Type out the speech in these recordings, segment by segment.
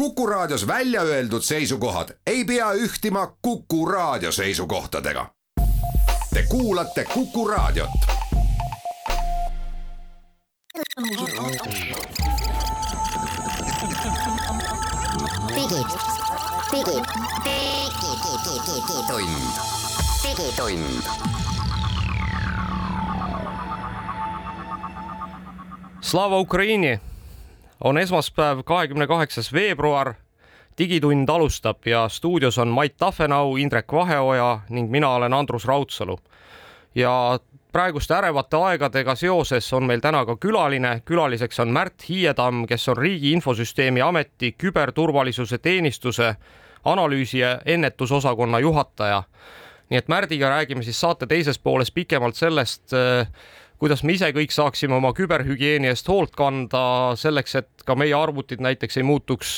Kuku Raadios välja öeldud seisukohad ei pea ühtima Kuku Raadio seisukohtadega. Te kuulate Kuku Raadiot. digitund, digi, digitund, digitund. Slava Ukraini on esmaspäev, kahekümne kaheksas veebruar. digitund alustab ja stuudios on Mait Tafenau, Indrek Vaheoja ning mina olen Andrus Raudsalu. ja praeguste ärevate aegadega seoses on meil täna ka külaline, külaliseks on Märt Hiietamm, kes on Riigi Infosüsteemi Ameti küberturvalisuse teenistuse analüüsi ja ennetusosakonna juhataja. nii et Märdiga räägime siis saate teises pooles pikemalt sellest, kuidas me ise kõik saaksime oma küberhügieeni eest hoolt kanda selleks, et ka meie arvutid näiteks ei muutuks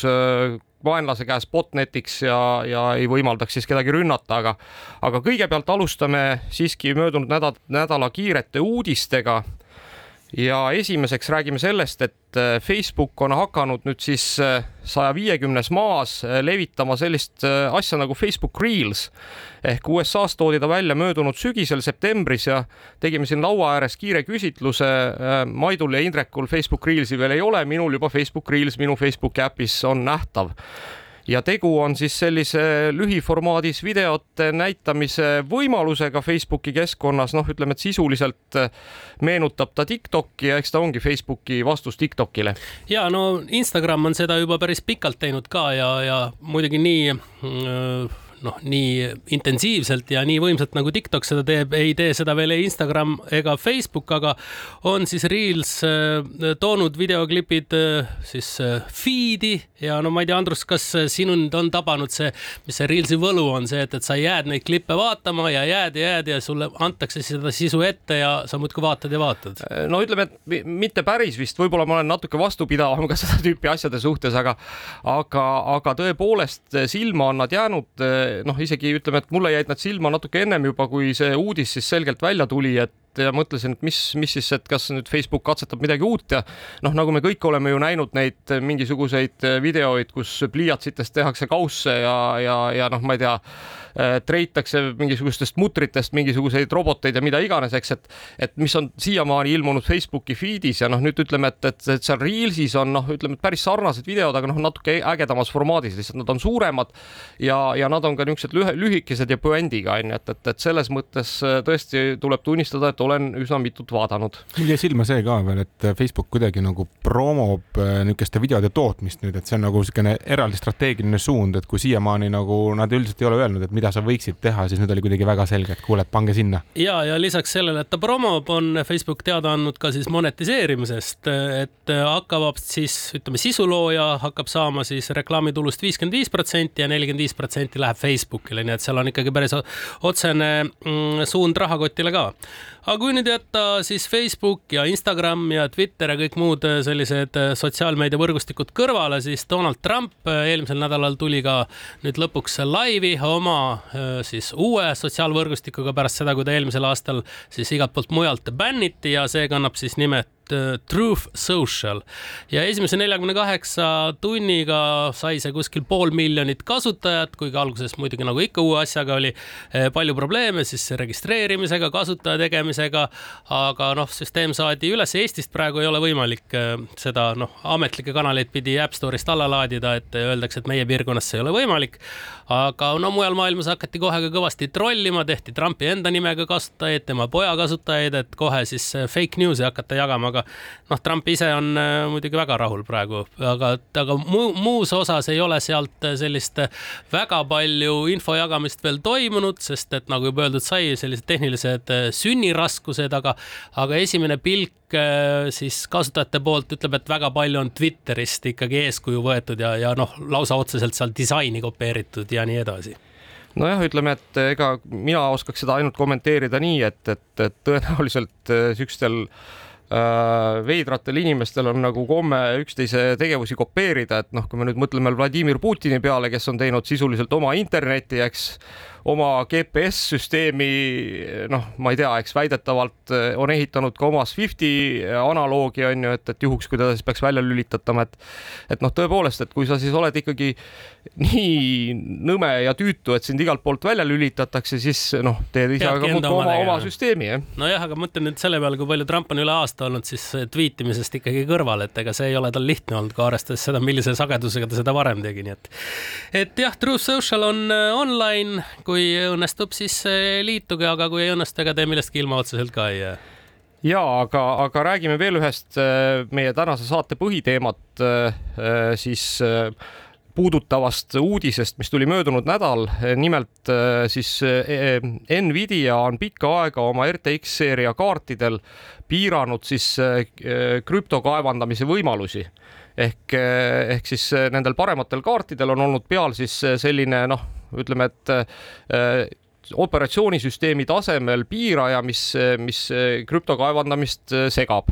vaenlase käes botnetiks ja, ja ei võimaldaks siis kedagi rünnata, aga aga kõigepealt alustame siiski möödunud nädal, nädala kiirete uudistega. Ja esimeseks räägime sellest, et Facebook on hakanud nüüd siis saja viiekümnes maas levitama sellist asja nagu Facebook Reels ehk USA-s toodi ta välja möödunud sügisel septembris ja tegime siin laua ääres kiire küsitluse. Maidul ja Indrekul Facebook Reelsi veel ei ole, minul juba Facebook Reels minu Facebooki äpis on nähtav ja tegu on siis sellise lühiformaadis videote näitamise võimalusega Facebooki keskkonnas, noh, ütleme, et sisuliselt meenutab ta Tiktoki ja eks ta ongi Facebooki vastus Tiktokile. ja no Instagram on seda juba päris pikalt teinud ka ja, ja muidugi nii äh, noh, nii intensiivselt ja nii võimsalt nagu TikTok seda teeb, ei tee seda veel ei Instagram ega Facebook, aga on siis Reels äh, toonud videoklipid äh, siis äh, feed'i ja no ma ei tea, Andrus, kas sinund on tabanud see, mis see Reelsi võlu on, see, et, et sa jääd neid klippe vaatama ja jääd ja jääd ja sulle antakse seda sisu ette ja sa muudkui vaatad ja vaatad. no ütleme, et mitte päris vist, võib-olla ma olen natuke vastupidavam ka seda tüüpi asjade suhtes, aga aga, aga tõepoolest silma on nad jäänud noh, isegi ütleme, et mulle jäid nad silma natuke ennem juba, kui see uudis siis selgelt välja tuli, et ja mõtlesin, et mis, mis siis, et kas nüüd Facebook katsetab midagi uut ja noh, nagu me kõik oleme ju näinud neid mingisuguseid videoid, kus pliiatsitest tehakse kausse ja, ja, ja noh, ma ei tea, treitakse mingisugustest mutritest mingisuguseid roboteid ja mida iganes, eks, et et mis on siiamaani ilmunud Facebooki feed'is ja noh, nüüd ütleme, et, et, et seal Reelsis on noh, ütleme, et päris sarnased videod, aga noh, natuke ägedamas formaadis, lihtsalt nad on suuremad ja, ja nad on ka niisugused lühe, lühikesed ja puändiga onju, et, et, et selles mõttes tõesti tuleb tunnistada, et olen üsna mitut vaadanud. mul jäi silma see ka veel, et Facebook kuidagi nagu promob niisuguste videode tootmist nüüd, et see on nagu niisugune eraldi strateegiline suund, et kui siiamaani nagu nad üldiselt ei ole öelnud, et mida sa võiksid teha, siis nüüd oli kuidagi väga selge, et kuule, pange sinna. ja, ja lisaks sellele, et ta promob, on Facebook teada andnud ka siis monetiseerimisest, et hakkab siis ütleme, sisulooja hakkab saama siis reklaamitulust viiskümmend viis protsenti ja nelikümmend viis protsenti läheb Facebookile, nii et seal on ikkagi päris otsene mm, suund rahakotile ka aga kui nüüd jätta siis Facebook ja Instagram ja Twitter ja kõik muud sellised sotsiaalmeediavõrgustikud kõrvale, siis Donald Trump eelmisel nädalal tuli ka nüüd lõpuks laivi oma siis uue sotsiaalvõrgustikuga pärast seda, kui ta eelmisel aastal siis igalt poolt mujalt bänniti ja see kannab siis nimet Truth Social ja esimese neljakümne kaheksa tunniga sai see kuskil pool miljonit kasutajat, kuigi alguses muidugi nagu ikka uue asjaga oli palju probleeme siis registreerimisega, kasutaja tegemisega, aga noh, süsteem saadi üles, Eestist praegu ei ole võimalik seda noh, ametlikke kanaleid pidi App Store'ist alla laadida, et öeldakse, et meie piirkonnas see ei ole võimalik. aga no mujal maailmas hakati kohe ka kõvasti trollima, tehti Trumpi enda nimega kasutajaid, tema poja kasutajaid, et kohe siis fake news'i hakata jagama, aga noh, Trump ise on äh, muidugi väga rahul praegu, aga, aga muu, muus osas ei ole sealt sellist väga palju info jagamist veel toimunud, sest et nagu juba öeldud sai, sellised tehnilised äh, sünniraskused, aga, aga esimene pilk äh, siis kasutajate poolt ütleb, et väga palju on Twitterist ikkagi eeskuju võetud ja, ja noh, lausa otseselt seal disaini kopeeritud ja nii edasi. Nojah, ütleme, et ega mina oskaks seda ainult kommenteerida nii, et, et, et tõenäoliselt siukstel äh, veidratel inimestel on nagu komme üksteise tegevusi kopeerida, et noh, kui me nüüd mõtleme Vladimir Putini peale, kes on teinud sisuliselt oma interneti, eks oma GPS-süsteemi, noh, ma ei tea, eks väidetavalt äh, on ehitanud ka oma Swifti analoogi on ju, et, et juhuks, kui ta siis peaks välja lülitatama, et et noh, tõepoolest, et kui sa siis oled ikkagi nii nõme ja tüütu, et sind igalt poolt välja lülitatakse, siis noh, teed ise aga muudkui oma, oma süsteemi, jah. nojah, aga mõtlen nüüd selle peale, kui palju Trump on üle aasta olnud siis tweetimisest ikkagi kõrval, et ega see ei ole tal lihtne olnud, ka arvestades seda, millise sagedusega ta seda varem tegi, nii et et jah, True Social on online, kui õnnestub, siis äh, liituge, aga kui ei õnnestu, ega te millestki ilma otseselt ka ei jää. ja aga, aga räägime veel ühest äh, meie tänase saate põhiteemat, siis äh, puudutavast uudisest, mis tuli möödunud nädal. nimelt siis Nvidia on pikka aega oma RTX seeria kaartidel piiranud siis äh, krüpto kaevandamise võimalusi ehk, ehk siis nendel parematel kaartidel on olnud peal siis selline noh, ütleme, et operatsioonisüsteemi tasemel piiraja, mis, mis krüpto kaevandamist segab.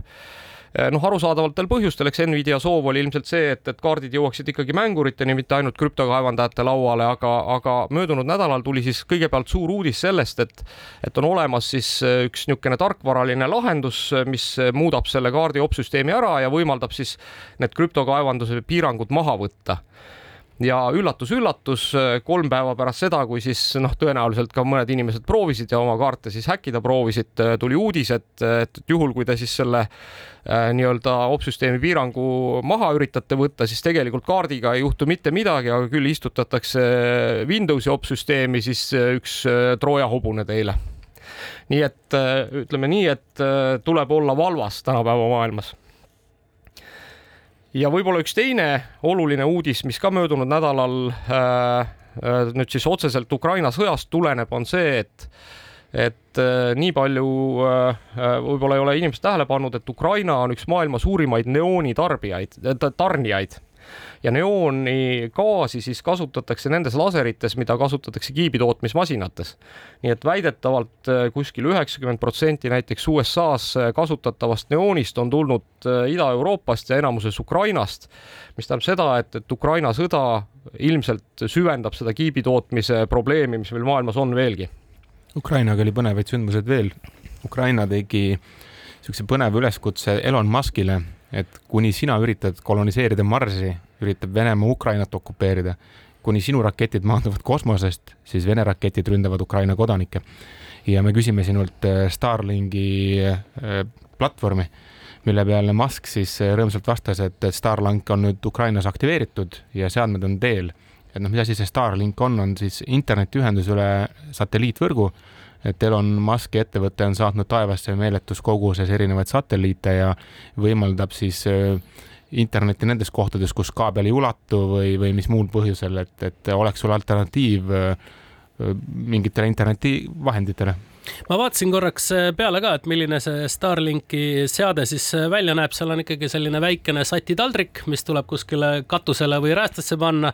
Noh, arusaadavatel põhjustel, eks Nvidia soov oli ilmselt see, et, et kaardid jõuaksid ikkagi mänguriteni, mitte ainult krüptokaevandajate lauale, aga, aga möödunud nädalal tuli siis kõigepealt suur uudis sellest, et et on olemas siis üks niisugune tarkvaraline lahendus, mis muudab selle kaardi opsüsteemi ära ja võimaldab siis need krüptokaevanduse piirangud maha võtta ja üllatus-üllatus, kolm päeva pärast seda, kui siis noh, tõenäoliselt ka mõned inimesed proovisid ja oma kaarte siis häkkida proovisid, tuli uudis, et, et juhul, kui te siis selle äh, nii-öelda opsüsteemi piirangu maha üritate võtta, siis tegelikult kaardiga ei juhtu mitte midagi, aga küll istutatakse Windowsi opsüsteemi siis üks äh, Trooja hobune teile. nii et äh, ütleme nii, et äh, tuleb olla valvas tänapäeva maailmas ja võib-olla üks teine oluline uudis, mis ka möödunud nädalal äh, äh, nüüd siis otseselt Ukraina sõjast tuleneb, on see, et et äh, nii palju äh, äh, võib-olla ei ole inimesed tähele pannud, et Ukraina on üks maailma suurimaid neooni tarbijaid, tarnijaid ja neooni gaasi siis kasutatakse nendes laserites, mida kasutatakse kiibitootmismasinates. nii et väidetavalt äh, kuskil üheksakümmend protsenti näiteks USA-s äh, kasutatavast neoonist on tulnud äh, Ida-Euroopast ja enamuses Ukrainast, mis tähendab seda, et, et Ukraina sõda ilmselt süvendab seda kiibitootmise probleemi, mis meil maailmas on veelgi Ukrainaga oli põnevaid sündmuseid veel. Ukraina tegi niisuguse põneva üleskutse Elon Muskile, et kuni sina üritad koloniseerida Marsi, üritab Venemaa Ukrainat okupeerida. kuni sinu raketid maanduvad kosmosest, siis Vene raketid ründavad Ukraina kodanikke. ja me küsime sinult äh, Starlinki äh, platvormi, mille peale Musk siis äh, rõõmsalt vastas, et Starlink on nüüd Ukrainas aktiveeritud ja seadmed on teel et noh, mis asi see Starlink on, on siis internetiühendus üle satelliitvõrgu. Et Elon Musk'i ettevõte on saatnud taevasse meeletus koguses erinevaid satelliite ja võimaldab siis äh, internetti nendes kohtades, kus kaabel ei ulatu või, või mis muul põhjusel, et, et oleks sul alternatiiv äh, mingitele internetivahenditele ma vaatasin korraks äh, peale ka, et milline see Starlinki seade siis äh, välja näeb, seal on ikkagi selline väikene satitaldrik, mis tuleb kuskile katusele või räästasse panna.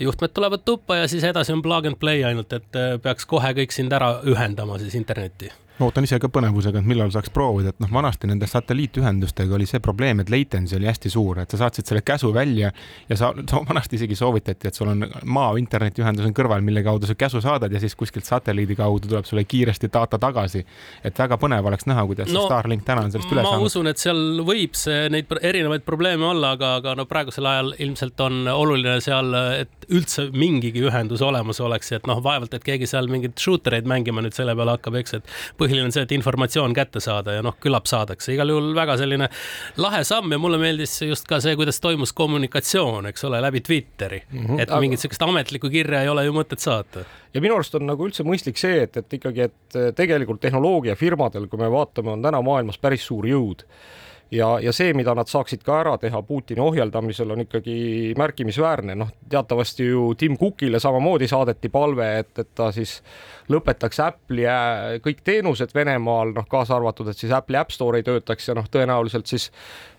juhtmed tulevad tuppa ja siis edasi on plug and play ainult, et äh, peaks kohe kõik sind ära ühendama siis internetti ma ootan ise ka põnevusega, et millal saaks proovida, et noh, vanasti nende satelliitühendustega oli see probleem, et latency oli hästi suur, et sa saatsid selle käsu välja ja sa, vanasti isegi soovitati, et sul on maa internetiühendus on kõrval, mille kaudu sa käsu saadad ja siis kuskilt satelliidi kaudu tuleb sulle kiiresti data tagasi. et väga põnev oleks näha, kuidas no, Starlink täna on sellest üle ma saanud. usun, et seal võib see neid erinevaid probleeme olla, aga, aga no praegusel ajal ilmselt on oluline seal, et üldse mingigi ühendus olemas oleks, et noh, vaevalt, et keegi seal mingeid shooter eid mängima nüüd selle peale hakkab, eks, et põhiline on see, et informatsioon kätte saada ja noh, küllap saadakse. igal juhul väga selline lahe samm ja mulle meeldis just ka see, kuidas toimus kommunikatsioon, eks ole, läbi Twitteri mm. -hmm. et Aga- mingit sellist ametlikku kirja ei ole ju mõtet saata. ja minu arust on nagu üldse mõistlik see, et, et ikkagi, et tegelikult tehnoloogiafirmadel, kui me vaatame, on täna maailmas päris suur jõud. ja, ja see, mida nad saaksid ka ära teha Putini ohjeldamisel, on ikkagi märkimisväärne, noh, teatavasti ju Tim Cookile samamoodi saadeti palve, et, et ta siis lõpetaks Apple'i äh, kõik teenused Venemaal, noh, kaasa arvatud, et siis Apple'i App Store ei töötaks ja noh, tõenäoliselt siis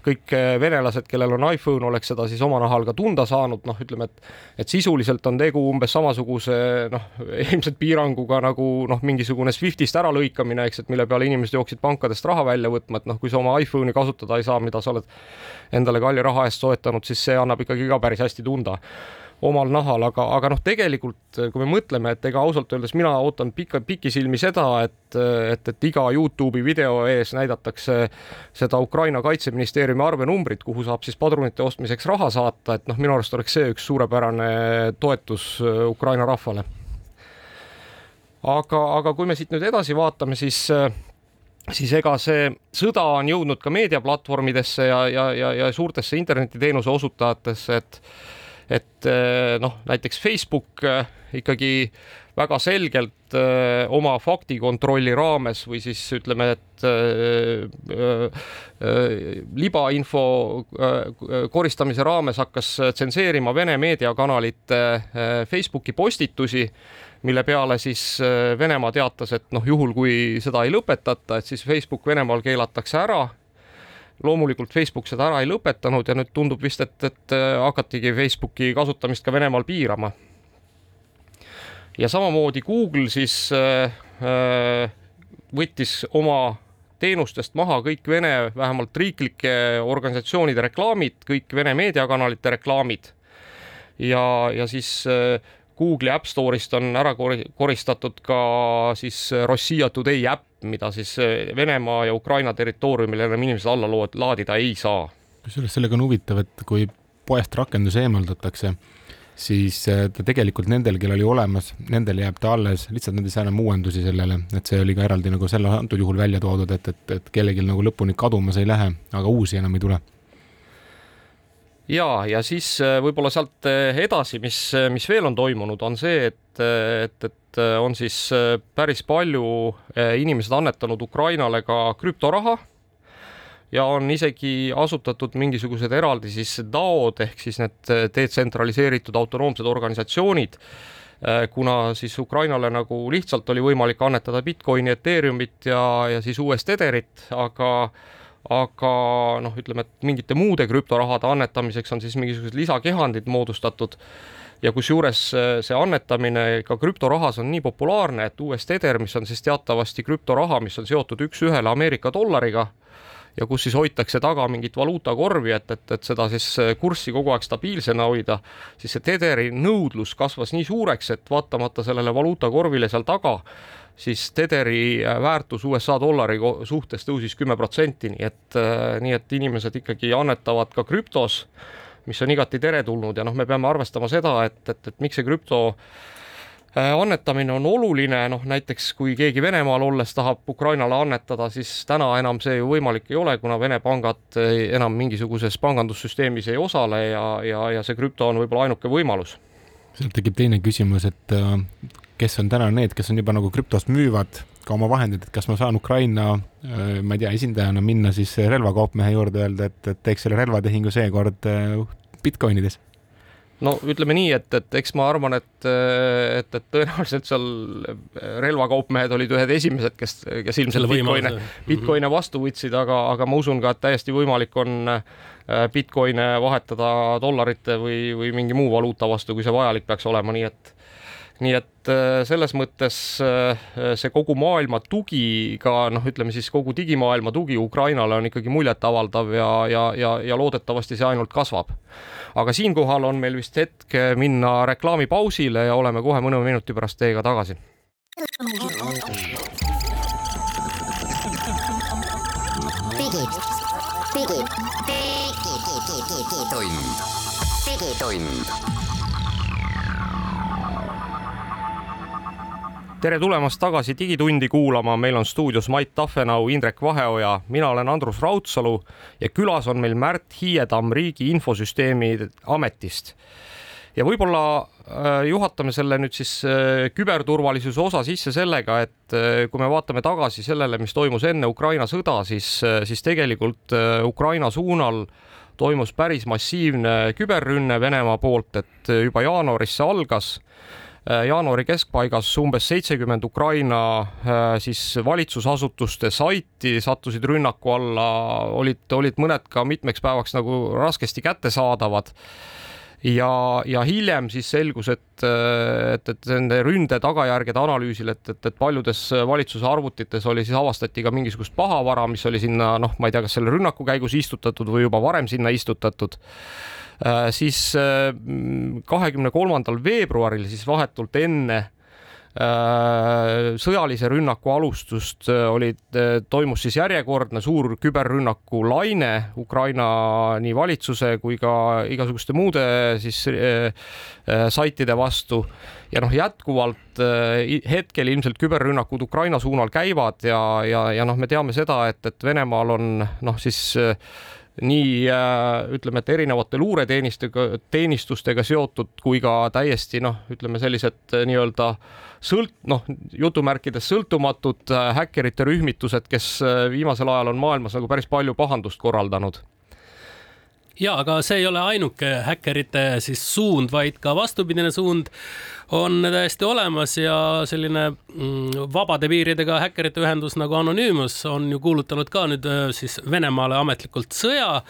kõik äh, venelased, kellel on iPhone, oleks seda siis oma nahal ka tunda saanud, noh, ütleme, et et sisuliselt on tegu umbes samasuguse noh, ilmselt piiranguga nagu noh, mingisugune Swiftist äralõikamine, eks, et mille peale inimesed jooksid pankadest raha välja võtma, et noh, kui sa oma iPhone'i kasutada ei saa, mida sa oled endale kalli raha eest soetanud, siis see annab ikkagi ka päris hästi tunda omal nahal, aga, aga noh, tegelikult kui me mõtleme, et ega ausalt öeldes mina ootan pikka, pikisilmi seda, et, et, et iga Youtube'i video ees näidatakse seda Ukraina kaitseministeeriumi arvenumbrit, kuhu saab siis padrunite ostmiseks raha saata, et noh, minu arust oleks see üks suurepärane toetus Ukraina rahvale. aga, aga kui me siit nüüd edasi vaatame, siis siis ega see sõda on jõudnud ka meediaplatvormidesse ja, ja, ja, ja suurtesse internetiteenuse osutajatesse, et et eh, noh, näiteks Facebook eh, ikkagi väga selgelt öö, eh, oma faktikontrolli raames või siis ütleme, et öö, öö, libainfo koristamise raames hakkas tsenseerima Vene meediakanalite Facebooki postitusi mille peale siis äh, Venemaa teatas, et noh, juhul kui seda ei lõpetata, et siis Facebook Venemaal keelatakse ära. Loomulikult Facebook seda ära ei lõpetanud ja nüüd tundub vist, et, et äh, hakatigi Facebooki kasutamist ka Venemaal piirama. ja samamoodi Google siis äh, äh, võttis oma teenustest maha kõik Vene, vähemalt riiklike organisatsioonide reklaamid, kõik Vene meediakanalite reklaamid. ja, ja siis äh, Google'i App Store'ist on ära koristatud ka siis Rossija Today äpp, mida siis eh, Venemaa ja Ukraina territooriumil enam inimesed alla laadida ei saa. kusjuures sellega on huvitav, et kui poest rakendus eemaldatakse, siis eh, ta tegelikult nendel, kellel oli olemas, nendel jääb ta alles, lihtsalt nendes ei enam uuendusi sellele, et see oli ka eraldi nagu selle antud juhul välja toodud, et, et, et kellelgi nagu lõpuni kaduma see ei lähe, aga uusi enam ei tule ja, ja siis äh, võib-olla sealt äh, edasi, mis, äh, mis veel on toimunud, on see, et, et, et on siis päris palju inimesed annetanud Ukrainale ka krüptoraha ja on isegi asutatud mingisugused eraldi siis DAO-d ehk siis need detsentraliseeritud autonoomsed organisatsioonid, kuna siis Ukrainale nagu lihtsalt oli võimalik annetada Bitcoini, Ethereumit ja, ja siis US Tetherit, aga aga noh, ütleme, et mingite muude krüptorahade annetamiseks on siis mingisugused lisakehandid moodustatud. Ja kusjuures äh, see annetamine ka krüptorahas on nii populaarne, et US Tether, mis on siis teatavasti krüptoraha, mis on seotud üks-ühele Ameerika dollariga ja kus siis hoitakse taga mingit valuutakorvi, et, et, et seda siis äh, kurssi kogu aeg stabiilsena hoida, siis see Tetheri nõudlus kasvas nii suureks, et vaatamata sellele valuutakorvile seal taga siis Tetheri äh, väärtus USA dollari suhtes tõusis kümme protsenti, nii et, äh, nii et inimesed ikkagi annetavad ka krüptos, mis on igati teretulnud ja noh, me peame arvestama seda, et, et, et miks see krüpto äh, annetamine on oluline, noh näiteks kui keegi Venemaal olles tahab Ukrainale annetada, siis täna enam see ju võimalik ei ole, kuna Vene pangad enam mingisuguses pangandussüsteemis ei osale ja, ja, ja see krüpto on võib-olla ainuke võimalus. sealt tekib teine küsimus, et kes on täna need, kes on juba nagu krüptost müüvad ka oma vahendid, et kas ma saan Ukraina, äh, ma ei tea, esindajana minna siis relvakaupmehe juurde, öelda, et, et teeks selle relvatehingu seekord äh, Bitcoinides? no ütleme nii, et, et eks ma arvan, et, et, et tõenäoliselt seal relvakaupmehed olid ühed esimesed, kes, kes ilmselt Bitcoine, Bitcoine vastu võtsid, aga, aga ma usun ka, et täiesti võimalik on äh, Bitcoine vahetada dollarite või, või mingi muu valuuta vastu, kui see vajalik peaks olema, nii et nii et äh, selles mõttes äh, see kogu maailma tugi ka noh, ütleme siis kogu digimaailma tugi Ukrainale on ikkagi muljetavaldav ja, ja, ja, ja loodetavasti see ainult kasvab. aga siinkohal on meil vist hetk minna reklaamipausile ja oleme kohe mõne minuti pärast teiega tagasi. digid, digitund, digitund tere tulemast tagasi Digitundi kuulama, meil on stuudios Mait Tafenau, Indrek Vaheoja, mina olen Andrus Raudsalu ja külas on meil Märt Hiietamm Riigi Infosüsteemi Ametist. ja võib-olla äh, juhatame selle nüüd siis äh, küberturvalisuse osa sisse sellega, et äh, kui me vaatame tagasi sellele, mis toimus enne Ukraina sõda, siis, siis tegelikult Ukraina suunal toimus päris massiivne küberrünne Venemaa poolt, et juba jaanuaris see algas jaanuari keskpaigas umbes seitsekümmend Ukraina äh, siis valitsusasutuste saiti sattusid rünnaku alla, olid, olid mõned ka mitmeks päevaks nagu raskesti kättesaadavad ja, ja hiljem siis selgus, et, et, et nende ründe tagajärgede analüüsil, et, et, et paljudes valitsuse arvutites oli siis avastati ka mingisugust pahavara, mis oli sinna noh, ma ei tea, kas selle rünnaku käigus istutatud või juba varem sinna istutatud. Siis kahekümne kolmandal veebruaril siis vahetult enne Äh, sõjalise rünnaku alustust äh, olid, äh, toimus siis järjekordne suur küberrünnaku laine Ukraina nii valitsuse kui ka igasuguste muude siis saitide vastu. Ja noh, jätkuvalt hetkel ilmselt küberrünnakud Ukraina suunal käivad ja, ja, ja noh, me teame seda, et, et Venemaal on noh, siis nii ütleme, et erinevate luureteenistega, teenistustega seotud kui ka täiesti noh, ütleme sellised nii-öelda äh, sõlt-, noh, jutumärkides sõltumatud äh, häkkerite rühmitused, kes äh, viimasel ajal on maailmas nagu päris palju pahandust korraldanud. Ja aga see ei ole ainuke häkkerite siis suund, vaid ka vastupidine suund on täiesti olemas ja selline mm, vabade piiridega häkkerite ühendus nagu Anonymous on ju kuulutanud ka nüüd äh, siis Venemaale ametlikult sõja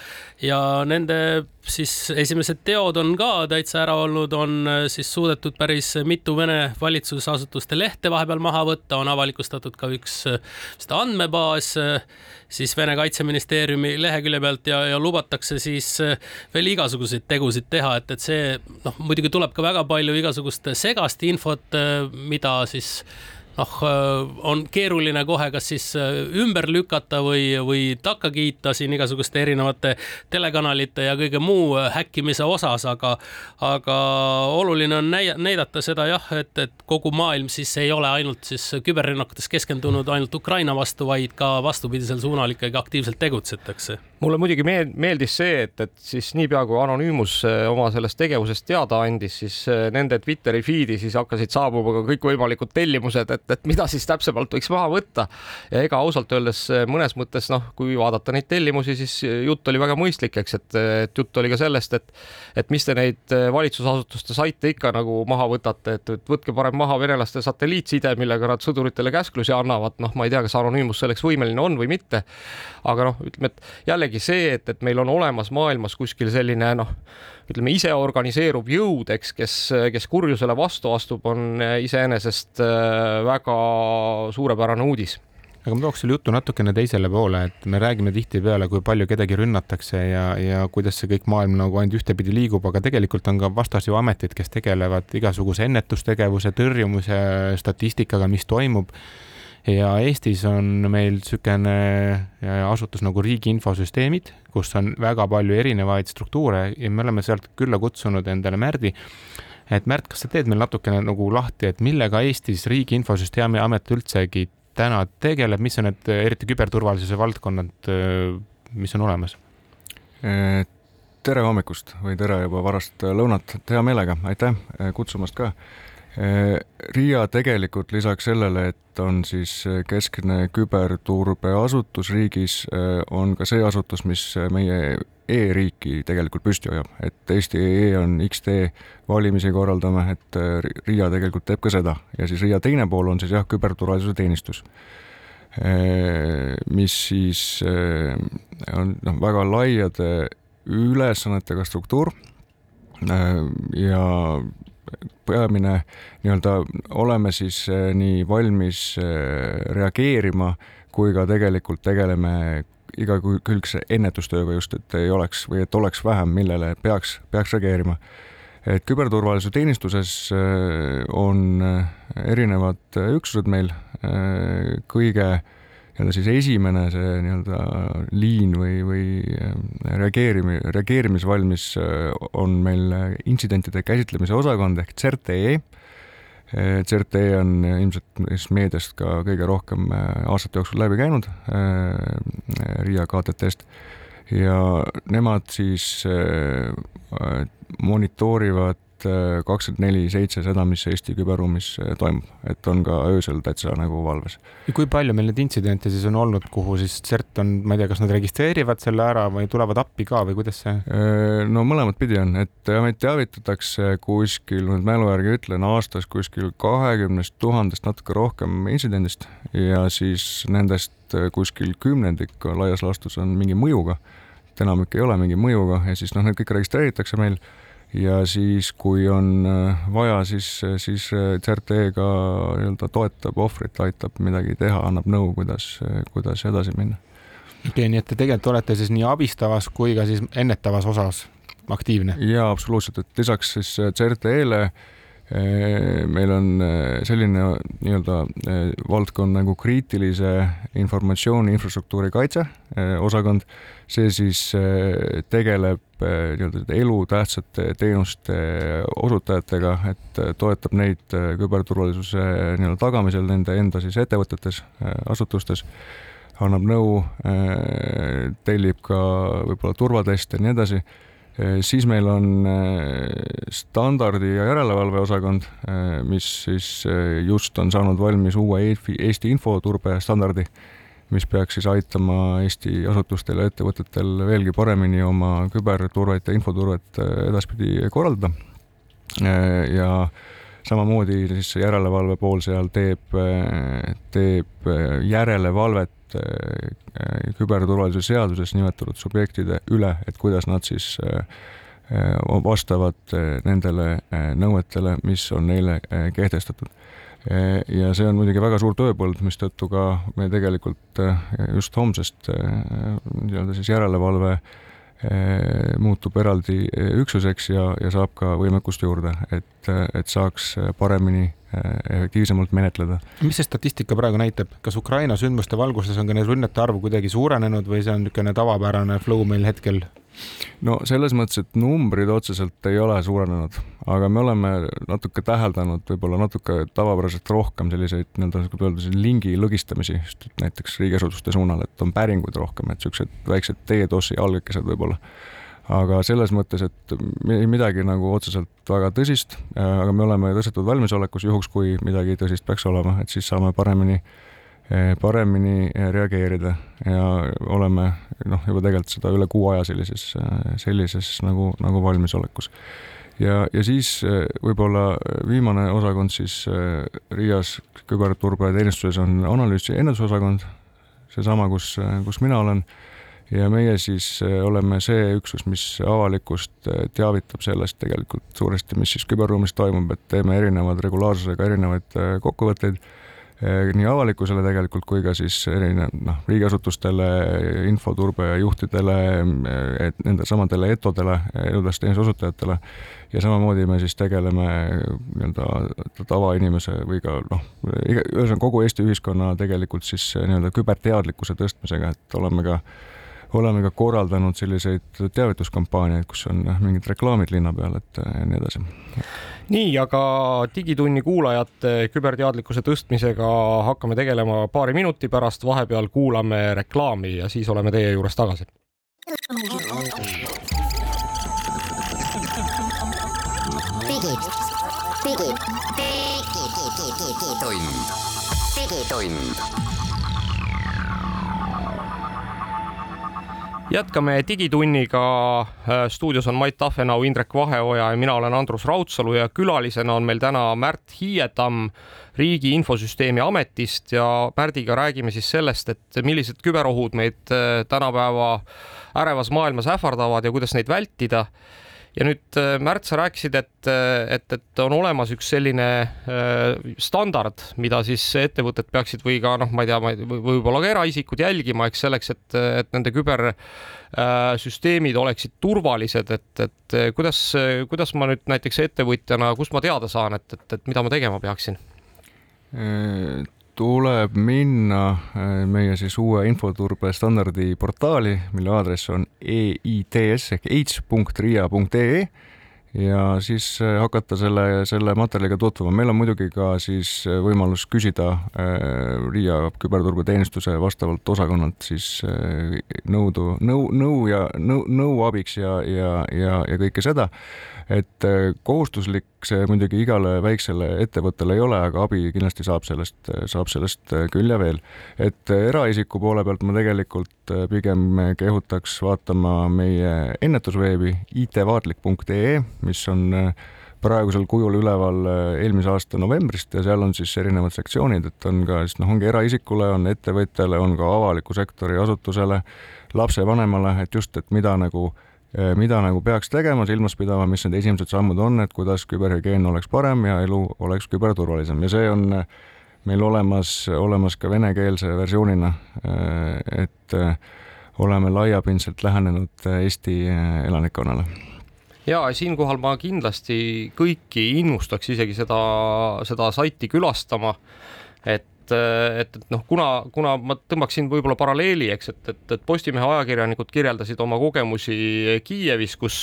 ja nende siis esimesed teod on ka täitsa ära olnud, on äh, siis suudetud päris mitu Vene valitsusasutuste lehte vahepeal maha võtta, on avalikustatud ka üks seda äh, andmebaas siis Vene kaitseministeeriumi lehekülje pealt ja, ja lubatakse siis veel igasuguseid tegusid teha, et, et see noh, muidugi tuleb ka väga palju igasugust segast infot, mida siis noh, on keeruline kohe kas siis äh, ümber lükata või, või takka kiita siin igasuguste erinevate telekanalite ja kõige muu äh, häkkimise osas, aga, aga oluline on näidata seda jah, et, et kogu maailm siis ei ole ainult siis küberrünnakutes keskendunud ainult Ukraina vastu, vaid ka vastupidisel suunal ikkagi aktiivselt tegutsetakse mulle muidugi meeldis see, et, et siis niipea kui Anonymous äh, oma sellest tegevusest teada andis, siis nende Twitteri feed'i siis hakkasid saabuma ka kõikvõimalikud tellimused, et, et mida siis täpsemalt võiks maha võtta. ja ega ausalt öeldes eh, mõnes mõttes noh, kui vaadata neid tellimusi, siis jutt oli väga mõistlik, eks, et, et jutt oli ka sellest, et, et mis te neid valitsusasutuste saite ikka nagu maha võtate, et, et võtke parem maha venelaste satelliitside, millega nad sõduritele käsklusi annavad, noh, ma ei tea, kas Anonymous selleks võimeline on või mitte. aga noh, ütleme, et jällegi see, et, et meil on olemas maailmas kuskil selline noh ütleme ise organiseeruv jõud, eks, kes, kes kurjusele vastu astub, on iseenesest äh, väga suurepärane uudis. Aga ma tooks selle jutu natukene teisele poole, et me räägime tihtipeale, kui palju kedagi rünnatakse ja, ja kuidas see kõik maailm nagu ainult ühtepidi liigub, aga tegelikult on ka vastas ju ametid, kes tegelevad igasuguse ennetustegevuse, tõrjumise statistikaga, mis toimub ja Eestis on meil niisugune äh, asutus nagu Riigi Infosüsteemid, kus on väga palju erinevaid struktuure ja me oleme sealt külla kutsunud endale Märdi. et Märt, kas sa teed meil natukene nagu lahti, et millega Eestis Riigi Infosüsteemi Amet üldsegi täna tegeleb, mis on need eriti küberturvalisuse valdkonnad, äh, mis on olemas? tere hommikust või tere juba varast lõunat, hea meelega, aitäh kutsumast ka RIA tegelikult lisaks sellele, et on siis keskne küberturbeasutus riigis, on ka see asutus, mis meie e-riiki tegelikult püsti hoiab, et Eesti e on X-tee valimisi korraldame, et RIA tegelikult teeb ka seda. Ja siis RIA teine pool on siis jah, küberturvalisuse teenistus, mis siis on noh, väga laiade ülesannetega struktuur. Ja peamine nii-öelda oleme siis eh, nii valmis eh, reageerima kui ka tegelikult tegeleme igakülgse ennetustööga just, et ei oleks või et oleks vähem, millele peaks, peaks reageerima. et küberturvalisuse teenistuses eh, on erinevad üksused meil, kõige nii-öelda siis esimene see nii-öelda liin või, või reageerimi-, reageerimisvalmis on meil intsidentide käsitlemise osakond ehk CERT-EE. CERT-E on ilmselt meediast ka kõige rohkem aastate jooksul läbi käinud Riia KTT-st ja nemad siis monitoorivad Äh, kakskümmend neli seitse seda, mis Eesti küberruumis äh, toimub, et on ka öösel täitsa nagu valves. ja kui palju meil neid intsidente siis on olnud, kuhu siis CERT on, ma ei tea, kas nad registreerivad selle ära või tulevad appi ka või kuidas see? Äh, no mõlemat pidi on, et meid teavitatakse kuskil, nüüd mälu järgi ütlen, aastas kuskil kahekümnest tuhandest natuke rohkem intsidendist ja siis nendest kuskil kümnendik laias laastus on mingi mõjuga, enamik ei ole mingi mõjuga ja siis noh, need kõik registreeritakse meil ja siis, kui on äh, vaja, siis, siis CRT ka nii-öelda toetab ohvrit, aitab midagi teha, annab nõu, kuidas, kuidas edasi minna. okei okay,, nii et te tegelikult olete siis nii abistavas kui ka siis ennetavas osas aktiivne? jaa, absoluutselt, et lisaks siis CRT-le äh, meil on selline nii-öelda valdkond nagu kriitilise informatsiooni infrastruktuuri kaitse osakond. see siis tegeleb nii-öelda elutähtsate teenuste osutajatega, et toetab neid küberturvalisuse nii-öelda tagamisel nende enda siis ettevõtetes, asutustes annab nõu, tellib ka võib-olla turvateste ja nii edasi Äh, siis meil on äh, standardi ja järelevalve osakond, äh, mis siis just on saanud valmis uue Eesti infoturbe standardi, mis peaks siis aitama Eesti asutustel ja ettevõtetel veelgi paremini oma küberturvet ja infoturvet edaspidi korraldada. ja samamoodi siis järelevalve pool seal teeb, teeb järelevalvet küberturvalisuse seaduses nimetatud subjektide üle, et kuidas nad siis vastavad nendele nõuetele, mis on neile kehtestatud. ja see on muidugi väga suur tööpõld, mistõttu ka me tegelikult just homsest nii-öelda siis järelevalve muutub eraldi üksuseks ja, ja saab ka võimekust juurde, et, et saaks paremini efektiivsemalt menetleda. mis see statistika praegu näitab, kas Ukraina sündmuste valguses on ka need rünnete arv kuidagi suurenenud või see on niisugune tavapärane flow meil hetkel? No selles mõttes, et numbrid otseselt ei ole suurenenud, aga me oleme natuke täheldanud võib-olla natuke tavapäraselt rohkem selliseid nii-öelda, kuidas öelda, lingi lõgistamisi, just näiteks riigiasutuste suunal, et on päringuid rohkem, et niisugused väiksed DDoS-i algekesed võib-olla. Aga selles mõttes, et midagi nagu otseselt väga tõsist, aga me oleme tõstetud valmisolekus juhuks, kui midagi tõsist peaks olema, et siis saame paremini, paremini reageerida. Ja oleme noh, juba tegelikult seda üle kuu aja sellises, sellises nagu, nagu valmisolekus. ja, ja siis võib-olla viimane osakond siis Riias küberturbeteenistuses on analüüsi ja ennetusosakond, seesama, kus, kus mina olen. Ja meie siis oleme see üksus, mis avalikkust teavitab sellest tegelikult suuresti, mis siis küberruumis toimub, et teeme erinevad regulaarsusega erinevaid kokkuvõtteid nii avalikkusele tegelikult kui ka siis erinev noh, riigiasutustele, infoturbe juhtidele, et nende samadele ETO-dele, elutähtsa teenuse osutajatele ja samamoodi me siis tegeleme nii-öelda tavainimese või ka noh, ühesõnaga kogu Eesti ühiskonna tegelikult siis nii-öelda küberteadlikkuse tõstmisega, et oleme ka oleme ka korraldanud selliseid teavituskampaaniaid, kus on mingid reklaamid linna peal, et ja nii edasi. nii, aga Digitunni kuulajate küberteadlikkuse tõstmisega hakkame tegelema paari minuti pärast, vahepeal kuulame reklaami ja siis oleme teie juures tagasi. digi, digi, digi, digitund, digitund jätkame Digitunniga. Äh, stuudios on Mait Tafenau, Indrek Vaheoja ja mina olen Andrus Raudsalu ja külalisena on meil täna Märt Hiietamm Riigi Infosüsteemi Ametist ja Märdiga räägime siis sellest, et millised küberohud meid äh, tänapäeva ärevas maailmas ähvardavad ja kuidas neid vältida ja nüüd äh, Märt, sa rääkisid, et, äh, et, et on olemas üks selline äh, standard, mida siis ettevõtted peaksid või ka noh, ma ei tea, võib-olla ka eraisikud jälgima, eks selleks, et, et nende kübersüsteemid oleksid turvalised, et, et kuidas, kuidas ma nüüd näiteks ettevõtjana, kust ma teada saan, et, et, et mida ma tegema peaksin? Tuleb minna äh, meie siis uue infoturbe standardi portaali, mille aadress on eits ehk eits.ria.ee ja siis äh, hakata selle, selle materjaliga tutvuma. meil on muidugi ka siis äh, võimalus küsida Riia küberturbeteenistuse vastavalt osakonnalt siis nõudu, nõu, nõu ja nõu, nõu abiks ja, ja, ja, ja kõike seda et äh, kohustuslik see muidugi igale väiksele ettevõttele ei ole, aga abi kindlasti saab sellest, saab sellest äh, küll ja veel. et äh, eraisiku poole pealt ma tegelikult pigem kehutaks vaatama meie ennetusveebi itvaatlik.ee, mis on praegusel kujul üleval eelmise aasta novembrist ja seal on siis erinevad sektsioonid, et on ka siis noh, ongi eraisikule, on ettevõtjale, on ka avaliku sektori asutusele, lapsevanemale, et just, et mida nagu mida nagu peaks tegema, silmas pidama, mis need esimesed sammud on, et kuidas küberhügieen oleks parem ja elu oleks küberturvalisem. Ja see on meil olemas, olemas ka venekeelse versioonina, et oleme laiapindselt lähenenud Eesti elanikkonnale. Ja siinkohal ma kindlasti kõiki innustaks isegi seda, seda saiti külastama, et et, et noh, kuna, kuna ma tõmbaksin võib-olla paralleeli, eks, et, et, et Postimehe ajakirjanikud kirjeldasid oma kogemusi Kiievis, kus,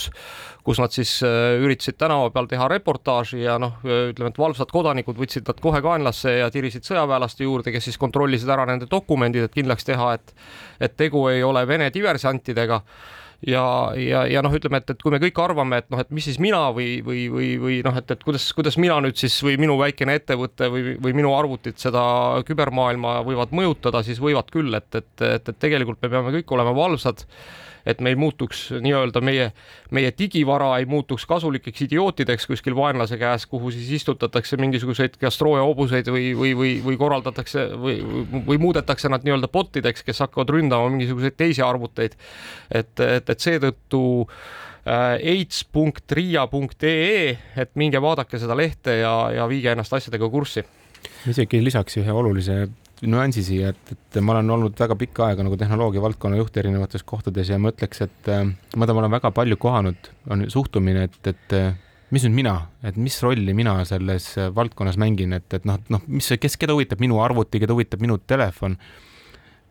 kus nad siis äh, üritasid tänava peal teha reportaaži ja noh, ütleme, et valvsad kodanikud võtsid nad kohe kaenlasse ja tirisid sõjaväelaste juurde, kes siis kontrollisid ära nende dokumendid, et kindlaks teha, et, et tegu ei ole Vene diversantidega ja, ja, ja noh, ütleme, et, et kui me kõik arvame, et noh, et mis siis mina või, või, või, või noh, et, et kuidas, kuidas mina nüüd siis või minu väikene ettevõte või, või minu arvutid seda kübermaailma võivad mõjutada, siis võivad küll, et, et, et, et tegelikult me peame kõik olema valvsad et me ei muutuks nii-öelda meie, meie digivara ei muutuks kasulikeks idiootideks kuskil vaenlase käes, kuhu siis istutatakse mingisuguseid kas hobuseid või, või, või, või korraldatakse või, või muudetakse nad nii-öelda bot ideks, kes hakkavad ründama mingisuguseid teisi arvuteid. et, et, et seetõttu äh, aids.ria.ee, et minge vaadake seda lehte ja, ja viige ennast asjadega kurssi. isegi lisaks ühe olulise nüansi siia, et, et ma olen olnud väga pikka aega nagu tehnoloogia valdkonna juht erinevates kohtades ja ma ütleks, et äh, ma olen väga palju kohanud, on suhtumine, et, et äh, mis nüüd mina, et mis rolli mina selles äh, valdkonnas mängin, et, et noh, noh, mis, kes, keda huvitab minu arvuti, keda huvitab minu telefon.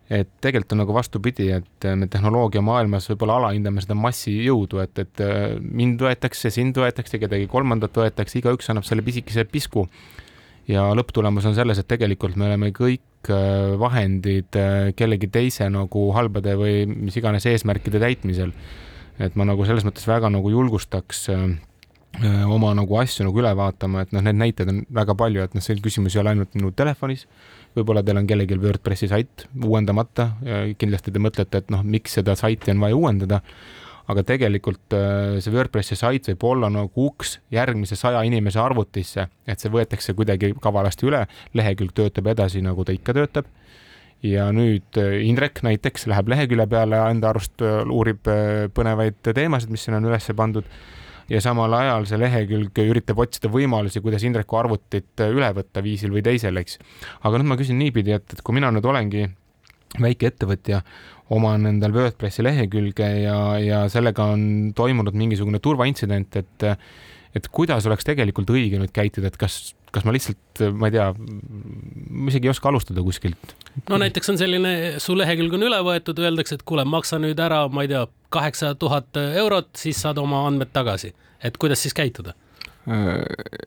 et tegelikult on nagu vastupidi, et me tehnoloogia maailmas võib-olla alahindame seda massijõudu, et, et mind võetakse, sind võetakse, kedagi kolmandat võetakse, igaüks annab selle pisikese pisku ja lõpptulemus on selles, et tegelikult me oleme kõik äh, vahendid äh, kellegi teise nagu halbade või mis iganes eesmärkide täitmisel. et ma nagu selles mõttes väga nagu julgustaks äh, oma nagu asju nagu üle vaatama, et noh, need näited on väga palju, et noh, see küsimus ei ole ainult minu telefonis, võib-olla teil on kellelgi WordPressi sait uuendamata, kindlasti te mõtlete, et noh, miks seda saiti on vaja uuendada aga tegelikult äh, see WordPressi sait võib olla nagu uks järgmise saja inimese arvutisse, et see võetakse kuidagi kavalasti üle, lehekülg töötab edasi, nagu ta ikka töötab. ja nüüd äh, Indrek näiteks läheb lehekülje peale enda arust äh, uurib põnevaid teemasid, mis sinna on üles pandud ja samal ajal see lehekülg üritab otsida võimalusi, kuidas Indreku arvutit üle võtta viisil või teisel, eks. aga nüüd ma küsin niipidi, et, et kui mina nüüd olengi väike ettevõtja, oman endal WordPressi lehekülge ja, ja sellega on toimunud mingisugune turvaintsident, et et kuidas oleks tegelikult õige nüüd käituda, et kas, kas ma lihtsalt, ma ei tea, ma isegi ei oska alustada kuskilt. no näiteks on selline, su lehekülg on üle võetud, öeldakse, et kuule, maksa nüüd ära, ma ei tea, kaheksa tuhat eurot, siis saad oma andmed tagasi. et kuidas siis käituda?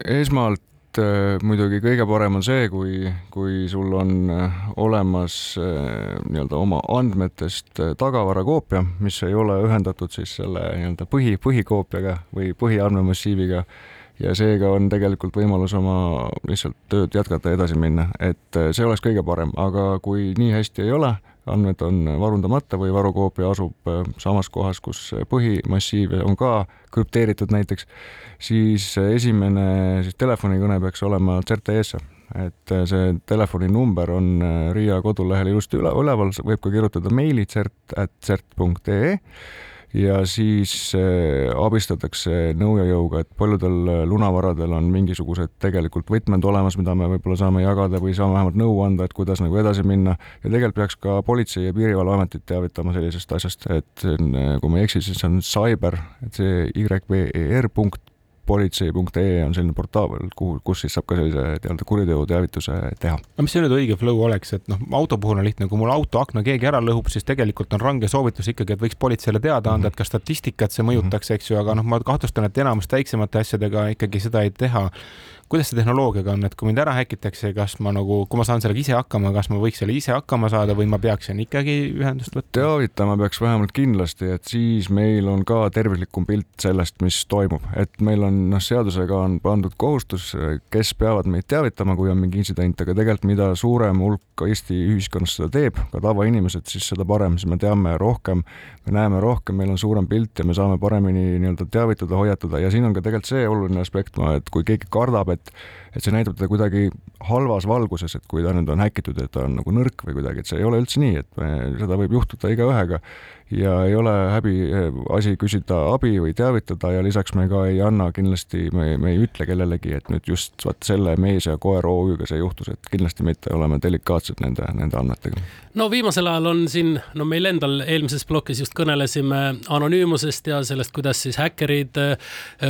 esmalt et äh, muidugi kõige parem on see, kui, kui sul on äh, olemas äh, nii-öelda oma andmetest tagavarakoopia, mis ei ole ühendatud siis selle nii-öelda põhi, põhikoopiaga või põhiandmemassiiviga. Ja seega on tegelikult võimalus oma lihtsalt tööd jätkata ja edasi minna, et see oleks kõige parem, aga kui nii hästi ei ole, andmed on varundamata või varukoopia asub samas kohas, kus põhimassiiv on ka krüpteeritud näiteks, siis esimene siis telefonikõne peaks olema CERT-ES-e, et see telefoninumber on äh, RIA kodulehel ilusti üle, üleval, võib ka kirjutada meili cert.cert.ee ja siis äh, abistatakse nõu ja jõuga, et paljudel äh, lunavaradel on mingisugused tegelikult võtmed olemas, mida me võib-olla saame jagada või saame vähemalt nõu anda, et kuidas nagu edasi minna. Ja tegelikult peaks ka Politsei- ja Piirivalveametit teavitama sellisest asjast, et kui ma ei eksi, siis on cyber, et see YBER punkt politsei.ee on selline portaal, kuhu, kus siis saab ka sellise nii-öelda kuriteoteavituse teha. aga mis see nüüd õige flow oleks, et noh, auto puhul on lihtne, kui mul auto akna keegi ära lõhub, siis tegelikult on range soovitus ikkagi, et võiks politseile teada anda, et ka statistikat see mõjutaks, eks ju, aga noh, ma kahtlustan, et enamus väiksemate asjadega ikkagi seda ei teha kuidas see tehnoloogiaga on, et kui mind ära häkitakse, kas ma nagu, kui ma saan sellega ise hakkama, kas ma võiks selle ise hakkama saada või ma peaksin ikkagi ühendust võtma? teavitama peaks vähemalt kindlasti, et siis meil on ka terviklikum pilt sellest, mis toimub, et meil on noh, seadusega on pandud kohustus, kes peavad meid teavitama, kui on mingi intsident, aga tegelikult mida suurem hulk Eesti ühiskonnas seda teeb, ka tavainimesed, siis seda parem, siis me teame rohkem, me näeme rohkem, meil on suurem pilt ja me saame paremini nii-öelda teavitada, hoiatada. Ja siin on ka tegelikult see oluline aspekt, et kui keegi kardab, et et see näitab teda kuidagi halvas valguses, et kui ta nüüd on häkitud, et ta on nagu nõrk või kuidagi, et see ei ole üldse nii, et me, seda võib juhtuda igaühega ja ei ole häbi asi küsida abi või teavitada ja lisaks me ka ei anna kindlasti, me, me ei ütle kellelegi, et nüüd just vot selle mees ja koer OÜ-ga see juhtus, et kindlasti mitte oleme delikaatsed nende, nende andmetega. no viimasel ajal on siin, no meil endal eelmises plokis just kõnelesime anonüümusest ja sellest, kuidas siis häkkerid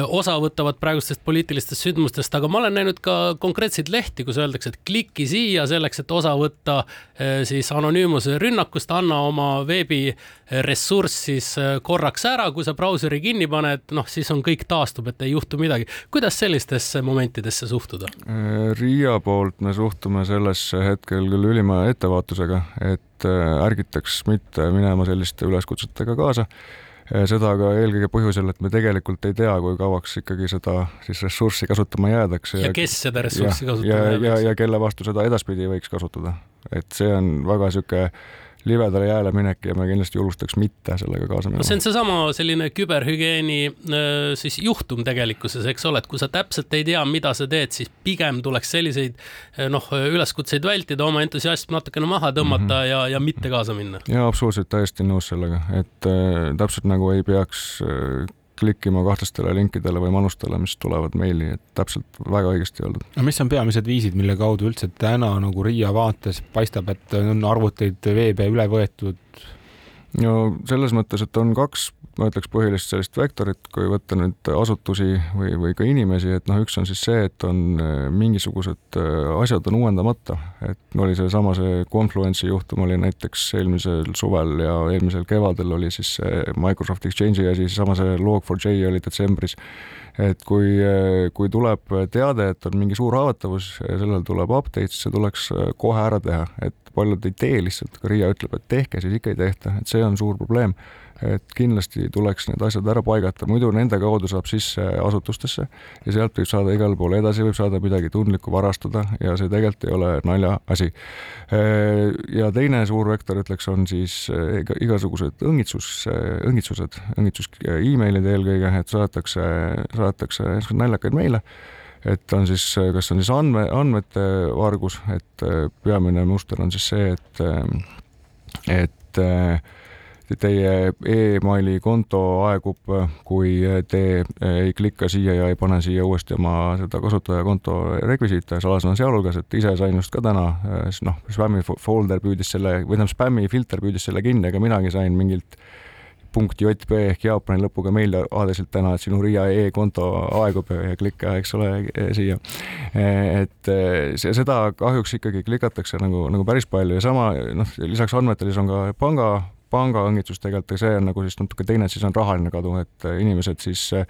osa võtavad praegustest poliitilistest sündmustest, aga ma olen näinud ka konkreetseid lehti, kus öeldakse, et kliki siia selleks, et osa võtta siis anonüümuse rünnakust, anna oma veebiressurss siis korraks ära, kui sa brauseri kinni paned, noh, siis on kõik taastub, et ei juhtu midagi. kuidas sellistesse momentidesse suhtuda? Riia poolt me suhtume sellesse hetkel küll ülima ettevaatusega, et ärgitaks mitte minema selliste üleskutsetega kaasa seda ka eelkõige põhjusel, et me tegelikult ei tea, kui kauaks ikkagi seda siis ressurssi kasutama jäädakse. ja kes seda ressurssi ja, kasutama jäädakse. ja, ja, ja kelle vastu seda edaspidi võiks kasutada. et see on väga niisugune libedale jääle minek ja me kindlasti julgustaks mitte sellega kaasa minema. no see on seesama selline küberhügieeni äh, siis juhtum tegelikkuses, eks ole, et kui sa täpselt ei tea, mida sa teed, siis pigem tuleks selliseid äh, noh, üleskutseid vältida, oma entusiasm natukene maha tõmmata mm -hmm. ja, ja mitte kaasa minna. ja absoluutselt täiesti nõus sellega, et äh, täpselt nagu ei peaks äh, klikkima kahtlastele linkidele või manustele, mis tulevad meili, et täpselt väga õigesti öeldud. no mis on peamised viisid, mille kaudu üldse täna nagu Riia vaates paistab, et on arvuteid veebe üle võetud? no selles mõttes, et on kaks ma ütleks põhilist sellist vektorit, kui võtta nüüd asutusi või, või ka inimesi, et noh, üks on siis see, et on äh, mingisugused äh, asjad on uuendamata, et oli seesama see Confluence'i juhtum oli näiteks eelmisel suvel ja eelmisel kevadel oli siis see Microsoft Exchange'i asi, sama see Log4j oli detsembris. Et kui, äh, kui tuleb teade, et on mingi suur haavatavus sellel tuleb update, siis see tuleks kohe ära teha, et paljud ei tee lihtsalt, ka RIA ütleb, et tehke, siis ikka ei tehta, et see on suur probleem. Et kindlasti tuleks need asjad ära paigata, muidu nende kaudu saab sisse asutustesse ja sealt võib saada igale poole edasi, võib saada midagi tundlikku varastada ja see tegelikult ei ole naljaasi. ja teine suur vektor, ütleks, on siis igasugused õngitsus, õngitsused, õngitsus emailid eelkõige, et saadetakse, saadetakse naljakaid meile. Et on siis, kas on siis andme, andmete vargus, et peamine muster on siis see, et, et teie emaili konto aegub, kui te ei klikka siia ja ei pane siia uuesti oma seda kasutajakonto rekvisiite, salasõna sealhulgas, et ise sain just ka täna, siis noh, spämmi folder püüdis selle, või tähendab, spämmi filter püüdis selle kinni, aga minagi sain mingilt punkt JP ehk Jaapani lõpuga meil aadressilt täna, et sinu Riia e-konto aegub ja klikka, eks ole, siia. et see, seda kahjuks ikkagi klikatakse nagu, nagu päris palju ja sama, noh, lisaks andmetele siis on ka panga pangaõngitsus tegelikult, see on nagu siis natuke teine, siis on rahaline kadu, et äh, inimesed siis äh,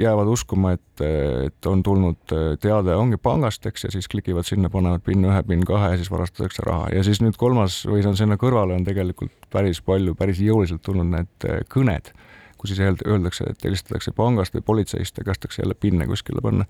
jäävad uskuma, et, et on tulnud äh, teade, ongi pangast, eks, ja siis klikivad sinna, panevad PIN ühe, PIN kahe ja siis varastatakse raha ja siis nüüd kolmas või see on sinna kõrvale on tegelikult päris palju, päris jõuliselt tulnud need kõned kus siis öeldakse, et helistatakse pangast või politseist ja kästakse jälle pinne kuskile panna.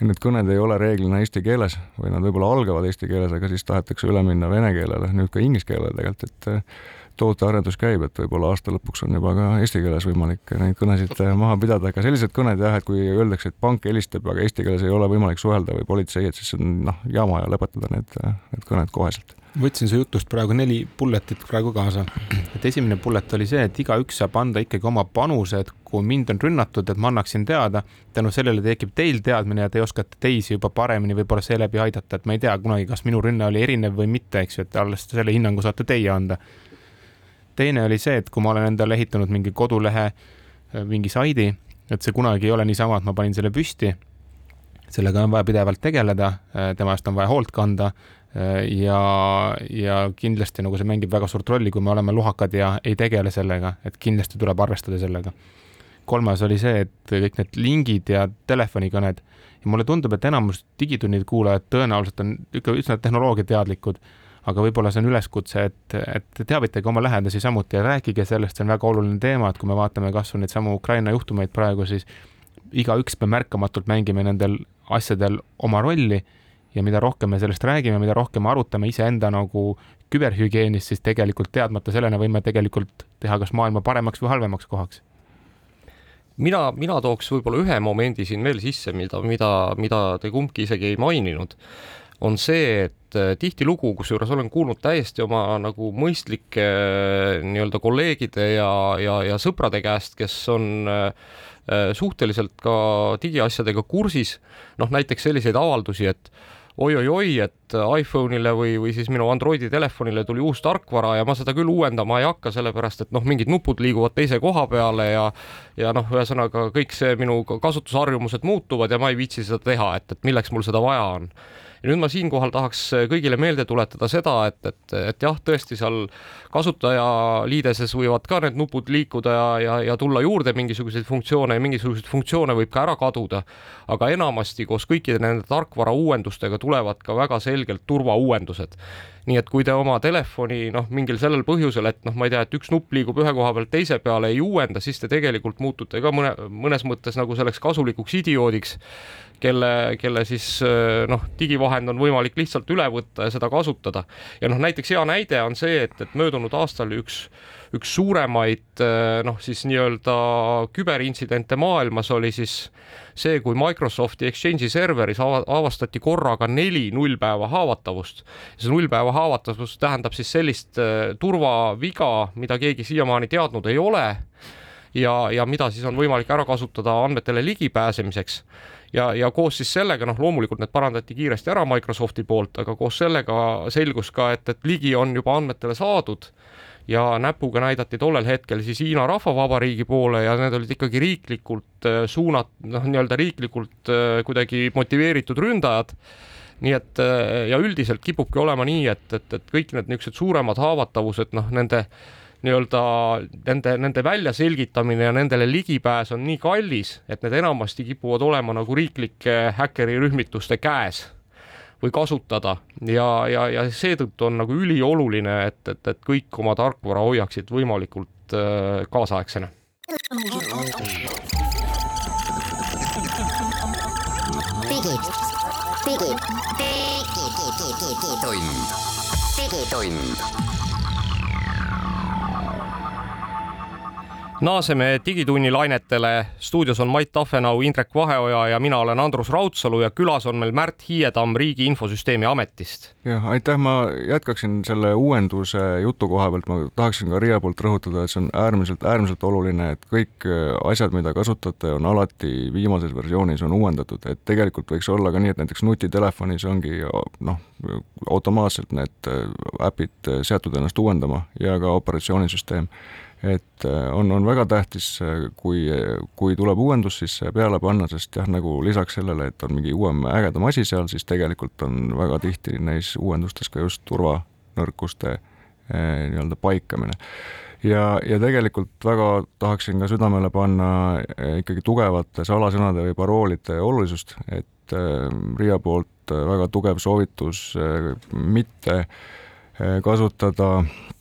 ja need kõned ei ole reeglina eesti keeles või nad võib-olla algavad eesti keeles, aga siis tahetakse üle minna vene keelele, nüüd ka inglise keelele tegelikult, et tootearendus käib, et võib-olla aasta lõpuks on juba ka eesti keeles võimalik neid kõnesid äh, maha pidada, aga sellised kõned jah, et kui öeldakse, et pank helistab, aga eesti keeles ei ole võimalik suhelda või politsei, et siis on noh, jama ja lõpetada need, äh, need kõned koheselt võtsin su jutust praegu neli bulletit praegu kaasa. et esimene bullet oli see, et igaüks saab anda ikkagi oma panuse, et kui mind on rünnatud, et ma annaksin teada. tänu sellele tekib teil teadmine ja te oskate teisi juba paremini võib-olla seeläbi aidata, et ma ei tea kunagi, kas minu rünne oli erinev või mitte, eks ju, et alles selle hinnangu saate teie anda teine oli see, et kui ma olen endale ehitanud mingi kodulehe, äh, mingi saidi, et see kunagi ei ole niisama, et ma panin selle püsti. sellega on vaja pidevalt tegeleda, äh, tema eest on vaja hoolt kanda äh, ja, ja kindlasti nagu see mängib väga suurt rolli, kui me oleme lohakad ja ei tegele sellega, et kindlasti tuleb arvestada sellega. kolmas oli see, et kõik need lingid ja telefonikõned ja mulle tundub, et enamus Digitunnid kuulajad tõenäoliselt on ikka üsna tehnoloogiateadlikud aga võib-olla see on üleskutse, et, et teavitage oma lähedasi samuti ja rääkige sellest, see on väga oluline teema, et kui me vaatame kas või neid samu Ukraina juhtumeid praegu, siis igaüks me märkamatult mängime nendel asjadel oma rolli ja mida rohkem me sellest räägime, mida rohkem arutame iseenda nagu küberhügieenist, siis tegelikult teadmata sellena võime tegelikult teha kas maailma paremaks või halvemaks kohaks. Mina, mina tooks võib-olla ühe momendi siin veel sisse, mida, mida, mida te kumbki isegi ei maininud on see, et äh, tihtilugu, kusjuures olen kuulnud täiesti oma nagu mõistlike nii-öelda kolleegide ja, ja, ja sõprade käest, kes on suhteliselt ka digiasjadega kursis, noh näiteks selliseid avaldusi, et oi-oi-oi, et iPhone'ile või, või siis minu Androidi telefonile tuli uus tarkvara ja ma seda küll uuendama ei hakka, sellepärast et noh, mingid nupud liiguvad teise koha peale ja ja noh, ühesõnaga kõik see minu kasutusharjumused muutuvad ja ma ei viitsi seda teha, et, et milleks mul seda vaja on ja nüüd ma siinkohal tahaks kõigile meelde tuletada seda, et, et, et jah, tõesti seal kasutajaliideses võivad ka need nupud liikuda ja, ja, ja tulla juurde mingisuguseid funktsioone ja mingisuguseid funktsioone võib ka ära kaduda. aga enamasti koos kõikide nende tarkvara uuendustega tulevad ka väga selgelt turvauuendused nii et kui te oma telefoni noh, mingil sellel põhjusel, et noh, ma ei tea, et üks nupp liigub ühe koha pealt teise peale, ei uuenda, siis te tegelikult muutute ka mõne, mõnes mõttes nagu selleks kasulikuks idioodiks, kelle, kelle siis noh, digivahend on võimalik lihtsalt üle võtta ja seda kasutada. ja noh, näiteks hea näide on see, et, et möödunud aastal üks üks suuremaid noh, siis nii-öelda küberintsidente maailmas oli siis see, kui Microsofti Exchange'i serveris avastati korraga neli nullpäeva haavatavust. see nullpäeva haavatavus tähendab siis sellist äh, turvaviga, mida keegi siiamaani teadnud ei ole ja, ja mida siis on võimalik ära kasutada andmetele ligipääsemiseks ja, ja koos siis sellega, noh, loomulikult need parandati kiiresti ära Microsofti poolt, aga koos sellega selgus ka, et, et ligi on juba andmetele saadud ja näpuga näidati tollel hetkel siis Hiina Rahvavabariigi poole ja need olid ikkagi riiklikult äh, suunat-, noh, nii-öelda riiklikult äh, kuidagi motiveeritud ründajad. Nii et äh, ja üldiselt kipubki olema nii, et, et, et kõik need niisugused suuremad haavatavused, noh, nende nii-öelda nende, nende väljaselgitamine ja nendele ligipääs on nii kallis, et need enamasti kipuvad olema nagu riiklike häkkerirühmituste käes või kasutada ja, ja, ja seetõttu on nagu ülioluline, et, et, et kõik oma tarkvara hoiaksid võimalikult äh, kaasaegsena. digid, digitund, digitund naaseme Digitunni lainetele. stuudios on Mait Tafenau, Indrek Vaheoja ja mina olen Andrus Raudsalu ja külas on meil Märt Hiietamm Riigi Infosüsteemi Ametist. jah, aitäh, ma jätkaksin selle uuenduse jutu koha pealt, ma tahaksin ka Riia poolt rõhutada, et see on äärmiselt, äärmiselt oluline, et kõik asjad, mida kasutate, on alati viimases versioonis on uuendatud, et tegelikult võiks olla ka nii, et näiteks nutitelefonis ongi noh, automaatselt need äpid seatud ennast uuendama ja ka operatsioonisüsteem et äh, on, on väga tähtis, äh, kui, kui tuleb uuendus, siis peale panna, sest jah, nagu lisaks sellele, et on mingi uuem ägedam asi seal, siis tegelikult on väga tihti neis uuendustes ka just turvanõrkuste äh, nii-öelda paikamine. ja, ja tegelikult väga tahaksin ka südamele panna ikkagi tugevate salasõnade või paroolide olulisust, et RIA poolt väga tugev soovitus mitte kasutada Äh,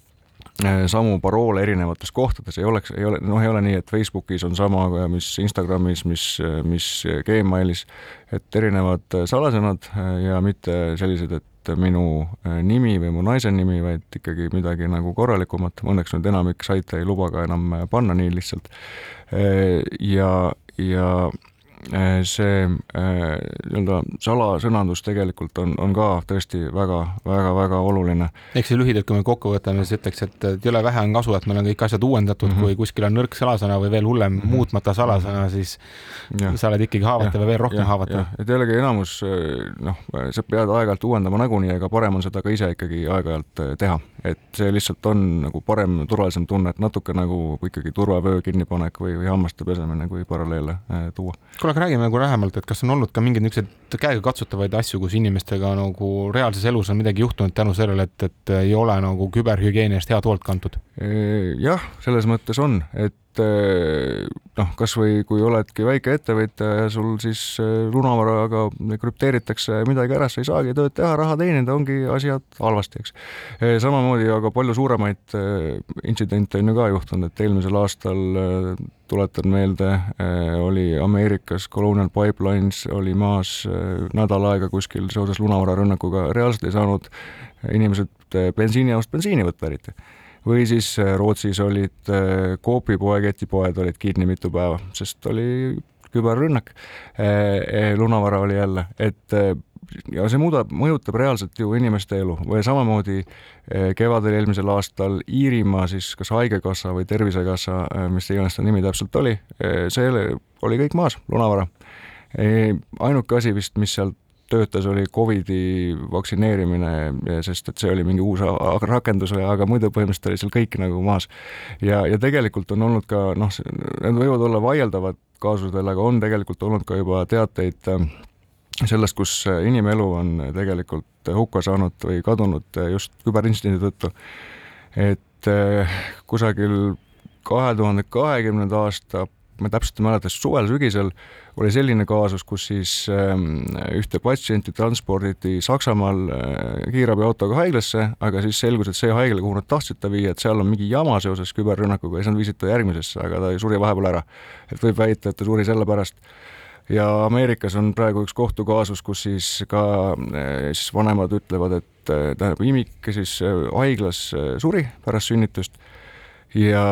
samu paroole erinevates kohtades, ei oleks, ei ole, noh, ei ole nii, et Facebookis on sama, mis Instagramis, mis, mis Gmailis, et erinevad salasõnad äh, ja mitte sellised, et minu äh, nimi või mu naise nimi, vaid ikkagi midagi nagu korralikumat, õnneks nüüd enamik saite ei luba ka enam panna nii lihtsalt. ja, ja Äh, see äh, nii-öelda salasõnandus tegelikult on, on ka tõesti väga-väga-väga oluline. ehk siis lühidalt, kui me kokku võtame, siis ütleks, et, jõle vähe on kasu, et meil on kõik asjad uuendatud mm, -hmm. kui kuskil on nõrk salasõna või veel hullem mm, -hmm. muutmata salasõna, siis ja. sa oled ikkagi haavatav ja, ja veel rohkem haavatav. et jällegi enamus noh, sa pead aeg-ajalt uuendama nagunii, aga parem on seda ka ise ikkagi aeg-ajalt äh, teha, et see lihtsalt on nagu parem, turvalisem tunne, et natuke nagu ikkagi turvavöö kinnipanek või, või hammaste pesemine, kui paralleele tuua. kuule, aga räägime nagu lähemalt, et kas on olnud ka mingeid niisuguseid käegakatsutavaid asju, kus inimestega nagu reaalses elus on midagi juhtunud tänu sellele, et, et ei ole nagu küberhügieeni eest head hoolt kantud? jah, selles mõttes on, et Eh, noh, kasvõi kui oledki väike ettevõtja ja sul siis eh, lunavaraga krüpteeritakse midagi ära, sa ei saagi tööd teha, raha teenida, ongi asjad halvasti, eks. Eh, samamoodi aga palju suuremaid intsidente on ju ka juhtunud, et eelmisel aastal tuletan meelde, oli Ameerikas Colonial Pipelines oli maas nädal aega kuskil seoses lunavararünnakuga, reaalselt ei saanud inimesed bensiinijaost bensiini võtta eriti või siis äh, Rootsis olid äh, Coopi-poe, ketipoed olid kinni mitu päeva, sest oli küberrünnak. Äh, lunavara oli jälle, et ja see muudab, mõjutab reaalselt ju inimeste elu või samamoodi kevadel eelmisel aastal Iirimaa siis kas Haigekassa või Tervisekassa, mis iganes ta nimi täpselt oli, see oli kõik maas, lunavara. ainuke asi vist, mis sealt töötas, oli Covidi vaktsineerimine, sest et see oli mingi uus rakendus, aga muidu põhimõtteliselt oli seal kõik nagu maas. ja, ja tegelikult on olnud ka noh, need võivad olla vaieldavad kaasused aga on tegelikult olnud ka juba teateid äh, sellest, kus inimelu on tegelikult hukka saanud või kadunud just küberintsidendi tõttu. et äh, kusagil kahe tuhande kahekümnenda aasta ma täpselt ei mäleta, suvel-sügisel oli selline kaasus, kus siis ähm, ühte patsienti transporditi Saksamaal äh, kiirabiautoga haiglasse, aga siis selgus, et see haigla, kuhu nad tahtsid ta viia, et seal on mingi jama seoses küberrünnakuga ja siis nad viisid ta järgmisesse, aga ta suri vahepeal ära. et võib väita, et ta suri sellepärast ja Ameerikas on praegu üks kohtukaasus, kus siis ka äh, siis vanemad ütlevad, et äh, tähendab, imik siis haiglas suri pärast sünnitust ja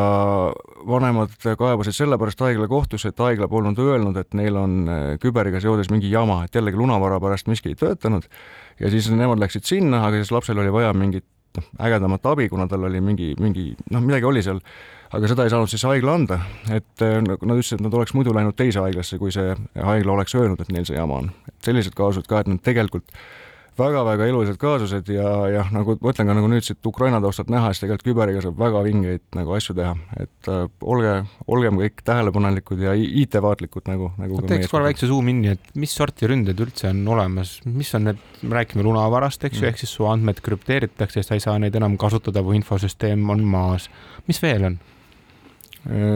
vanemad kaebasid sellepärast haigla kohtusse, et haigla polnud öelnud, et neil on äh, küberiga seoses mingi jama, et jällegi lunavara pärast miski ei töötanud. ja siis nemad läksid sinna, aga siis lapsel oli vaja mingit noh, ägedamat abi, kuna tal oli mingi, mingi noh, midagi oli seal, aga seda ei saanud siis haigla anda, et äh, nad ütlesid, et nad oleks muidu läinud teise haiglasse, kui see haigla oleks öelnud, et neil see jama on. sellised kaasused ka, et nad tegelikult väga-väga ilusad kaasused ja, jah, nagu ma ütlen ka nagu nüüd siit Ukraina taustalt näha, siis tegelikult küberiga saab väga vingeid nagu asju teha, et äh, olge, olgem kõik tähelepanelikud ja IT-vaatlikud nagu, nagu no, teeks korra väikse zoom in'i, et mis sorti ründed üldse on olemas, mis on need, me räägime lunavarast, eks ju mm., ehk siis su andmed krüpteeritakse, sa ei saa neid enam kasutada, kui infosüsteem on maas. mis veel on?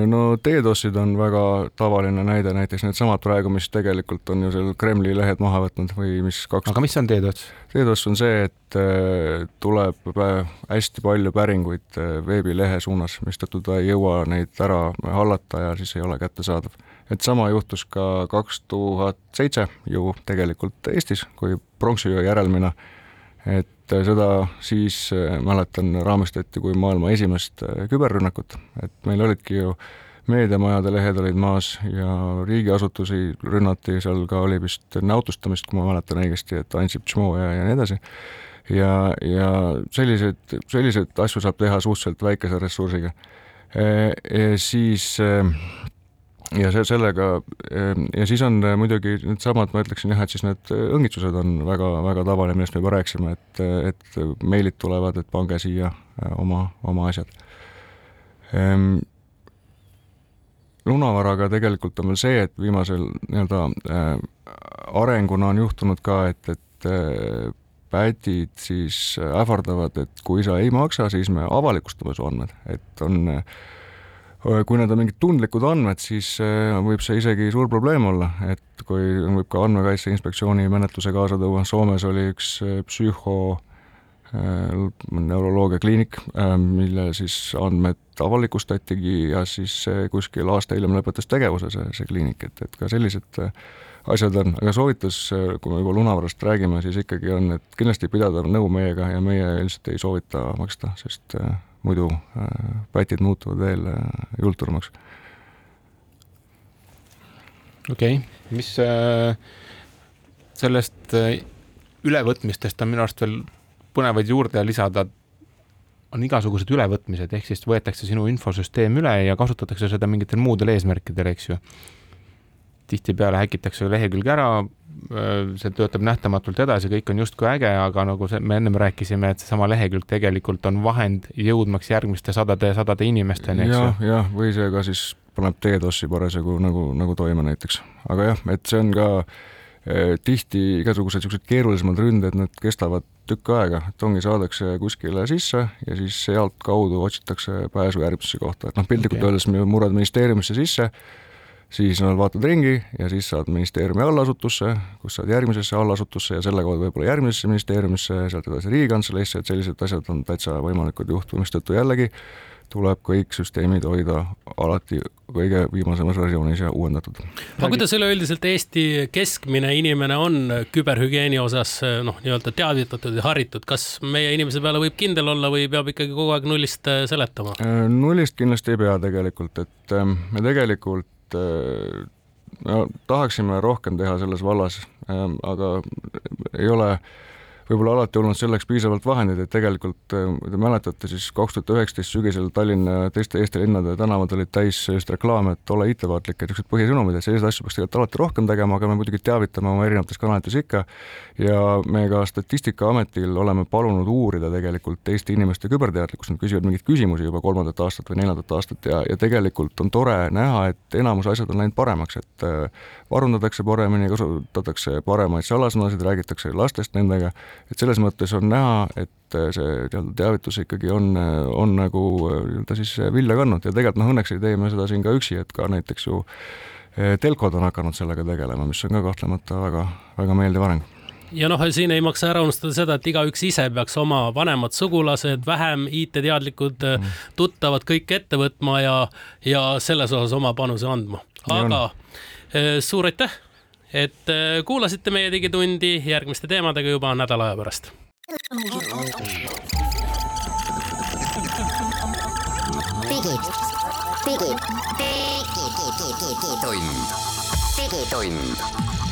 No DDoS-id on väga tavaline näide, näiteks needsamad praegu, mis tegelikult on ju seal Kremli lehed maha võtnud või mis kaks aga mis on DDoS? DDoS on see, et äh, tuleb äh, hästi palju päringuid äh, veebilehe suunas, mistõttu ta ei jõua neid ära hallata ja siis ei ole kättesaadav. et sama juhtus ka kaks tuhat seitse ju tegelikult Eestis, kui pronksiöö järelmina et äh, seda siis äh, mäletan, raamistati kui maailma esimest äh, küberrünnakut, et meil olidki ju meediamajade lehed olid maas ja riigiasutusi rünnati, seal ka oli vist näotustamist, kui ma mäletan õigesti, et Ansip Tšmo ja, ja nii edasi. ja, ja selliseid, selliseid asju saab teha suhteliselt väikese ressursiga e,. E, siis ja see, sellega ehm, ja siis on äh, muidugi needsamad, ma ütleksin jah, et siis need äh, õngitsused on väga-väga tavaline, millest me juba rääkisime, et, et meilid tulevad, et pange siia äh, oma, oma asjad ehm,. lunavaraga tegelikult on veel see, et viimasel nii-öelda äh, arenguna on juhtunud ka, et, et äh, pädid siis ähvardavad, et kui sa ei maksa, siis me avalikustame su andmed, et on äh, Äh, kui need on mingid tundlikud andmed, siis võib see isegi suur probleem olla, et kui võib ka Andmekaitse Inspektsiooni menetluse kaasa tuua, Soomes oli üks psühho neuroloogiakliinik, mille siis andmed avalikustatigi ja siis kuskil aasta hiljem lõpetas tegevuse see, see kliinik, et, et ka sellised asjad on, aga soovitus, kui me juba lunavarast räägime, siis ikkagi on, et kindlasti pidada nõu meiega ja meie ilmselt ei soovita maksta, sest muidu äh, pätid muutuvad veel äh, julturmaks. okei okay., mis äh, sellest ülevõtmistest on minu arust veel põnevaid juurde lisada, on igasugused ülevõtmised, ehk siis võetakse sinu infosüsteem üle ja kasutatakse seda mingitel muudel eesmärkidel, eks ju. tihtipeale häkitakse lehekülg ära, see töötab nähtamatult edasi, kõik on justkui äge, aga nagu see, me ennem rääkisime, et seesama lehekülg tegelikult on vahend jõudmaks järgmiste sadade ja sadade inimesteni, eks ju. jah, jah, või see ka siis paneb DDoS-i parasjagu nagu, nagu toime näiteks. aga jah, et see on ka eh, tihti igasugused niisugused keerulisemad ründed, need kestavad tükk aega, et ongi, saadakse kuskile sisse ja siis sealtkaudu otsitakse pääsu järgmisse kohta, et noh, piltlikult okay. öeldes murrad ministeeriumisse sisse siis nad vaatavad ringi ja siis saad ministeeriumi allasutusse, kus saad järgmisesse allasutusse ja selle kaudu võib-olla järgmisesse ministeeriumisse ja sealt edasi Riigikantseleisse, et sellised asjad on täitsa võimalikud juhtuda, mistõttu jällegi tuleb kõik süsteemid hoida alati kõige viimasemas versioonis ja uuendatud. aga kuidas üleüldiselt Eesti keskmine inimene on küberhügieeni osas noh, nii-öelda teavitatud ja haritud, kas meie inimese peale võib kindel olla või peab ikkagi kogu aeg nullist seletama? Nullist kindlasti ei pea tegelikult, et ähm, me tegelikult et äh, no, tahaksime rohkem teha selles vallas, aga ei ole võib-olla alati olnud selleks piisavalt vahendeid, et tegelikult te mäletate siis kaks tuhat üheksateist sügisel Tallinna ja teiste Eesti linnade tänavad olid täis sellist reklaami, et ole ettevaatlik ja niisugused põhisõnumid, et selliseid asju peaks tegelikult alati rohkem tegema, aga me muidugi teavitame oma erinevates kanalites ikka. Ja me ka Statistikaametil oleme palunud uurida tegelikult Eesti inimeste küberteadlikkust, nad küsivad mingeid küsimusi juba kolmandat aastat või neljandat aastat ja, ja tegelikult on tore näha, et enamus asjad on läinud paremaks, et varundatakse paremini, kasutatakse paremaid salasõnasid, räägitakse lastest nendega et selles mõttes on näha, et äh, see nii-öelda teavitus ikkagi on, äh, on nagu äh, nii-öelda siis vilja kandnud ja tegelikult noh, õnneks ei tee me seda siin ka üksi, et ka näiteks ju telkod on hakanud sellega tegelema, mis on ka kahtlemata väga, väga meeldiv areng ja noh, siin ei maksa ära unustada seda, et igaüks ise peaks oma vanemad sugulased, vähem IT-teadlikud mm. tuttavad kõik ette võtma ja, ja selles osas oma panuse andma. aga suur aitäh et äh, kuulasite meie Digitundi järgmiste teemadega juba nädala aja pärast. digi, digi, digi, digi, digitund, digitund